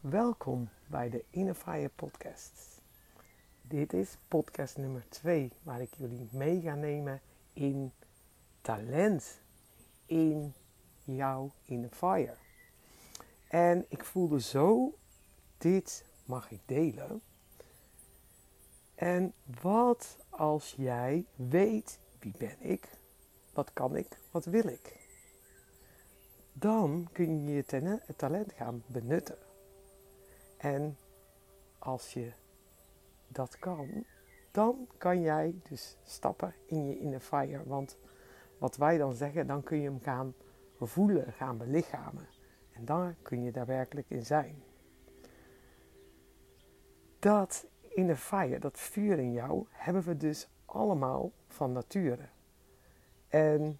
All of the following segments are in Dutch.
Welkom bij de Inner Fire podcast. Dit is podcast nummer 2 waar ik jullie mee ga nemen in talent in jouw Inner Fire. En ik voelde zo, dit mag ik delen. En wat als jij weet wie ben ik, wat kan ik, wat wil ik? Dan kun je je talent gaan benutten. En als je dat kan, dan kan jij dus stappen in je inner fire. Want wat wij dan zeggen, dan kun je hem gaan voelen, gaan belichamen. En daar kun je daar werkelijk in zijn. Dat inner fire, dat vuur in jou, hebben we dus allemaal van nature. En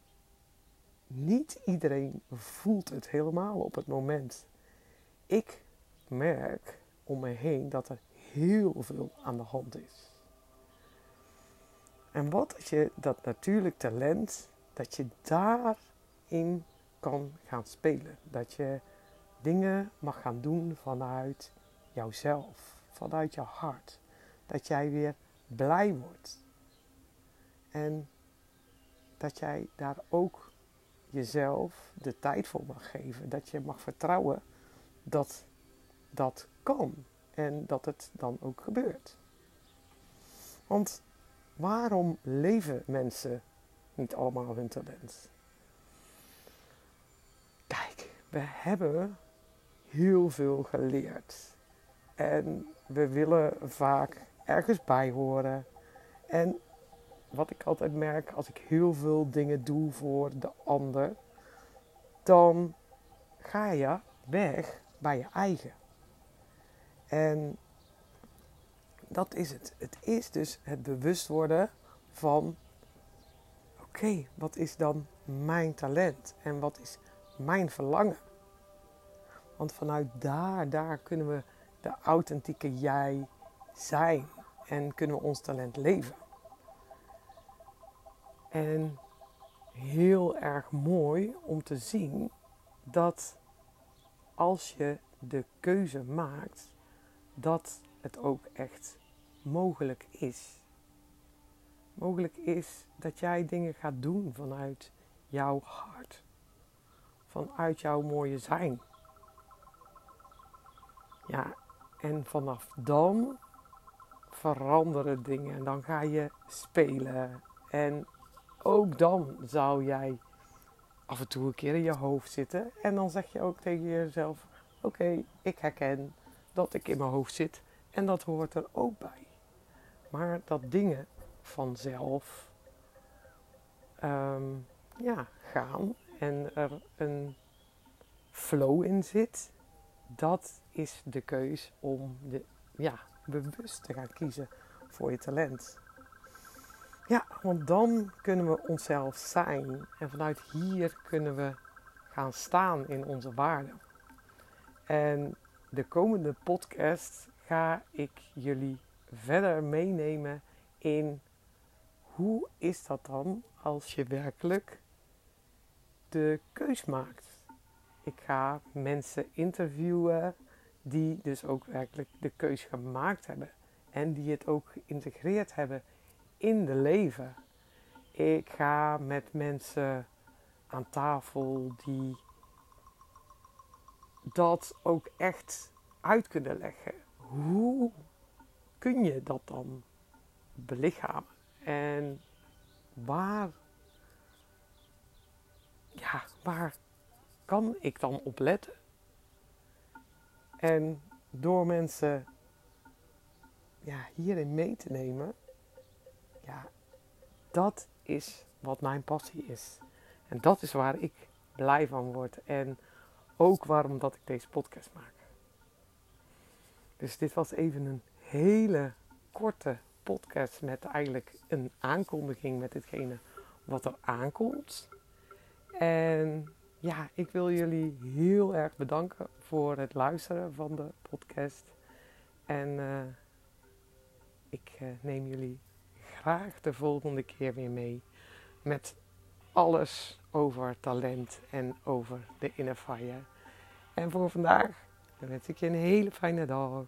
niet iedereen voelt het helemaal op het moment. Ik merk om me heen dat er heel veel aan de hand is. En wat als je dat natuurlijk talent, dat je daarin kan gaan spelen. Dat je dingen mag gaan doen vanuit jouzelf, vanuit je hart. Dat jij weer blij wordt. En dat jij daar ook jezelf de tijd voor mag geven. Dat je mag vertrouwen dat dat kan en dat het dan ook gebeurt. Want waarom leven mensen niet allemaal hun talent? Kijk, we hebben heel veel geleerd. En we willen vaak ergens bij horen. En wat ik altijd merk, als ik heel veel dingen doe voor de ander, dan ga je weg bij je eigen. En dat is het. Het is dus het bewust worden van: oké, wat is dan mijn talent en wat is mijn verlangen? Want vanuit daar, daar kunnen we de authentieke jij zijn en kunnen we ons talent leven. En heel erg mooi om te zien dat als je de keuze maakt dat het ook echt mogelijk is. Mogelijk is dat jij dingen gaat doen vanuit jouw hart, vanuit jouw mooie zijn. Ja, en vanaf dan veranderen dingen en dan ga je spelen. En ook dan zou jij af en toe een keer in je hoofd zitten en dan zeg je ook tegen jezelf: Oké, ik herken dat ik in mijn hoofd zit en dat hoort er ook bij. Maar dat dingen vanzelf um, ja, gaan en er een flow in zit, dat is de keus om de, ja, bewust te gaan kiezen voor je talent. Ja, want dan kunnen we onszelf zijn en vanuit hier kunnen we gaan staan in onze waarden. En de komende podcast ga ik jullie verder meenemen in hoe is dat dan als je werkelijk de keus maakt. Ik ga mensen interviewen die dus ook werkelijk de keus gemaakt hebben en die het ook geïntegreerd hebben in de leven. Ik ga met mensen aan tafel die dat ook echt uit kunnen leggen. Hoe kun je dat dan belichamen? En waar, ja, waar kan ik dan op letten? En door mensen ja, hierin mee te nemen, ja, dat is wat mijn passie is. En dat is waar ik blij van word. En ook waarom dat ik deze podcast maak. Dus dit was even een hele korte podcast met eigenlijk een aankondiging met hetgene wat er aankomt. En ja, ik wil jullie heel erg bedanken voor het luisteren van de podcast. En uh, ik uh, neem jullie graag de volgende keer weer mee met alles over talent en over de inner fire. En voor vandaag wens ik je een hele fijne dag.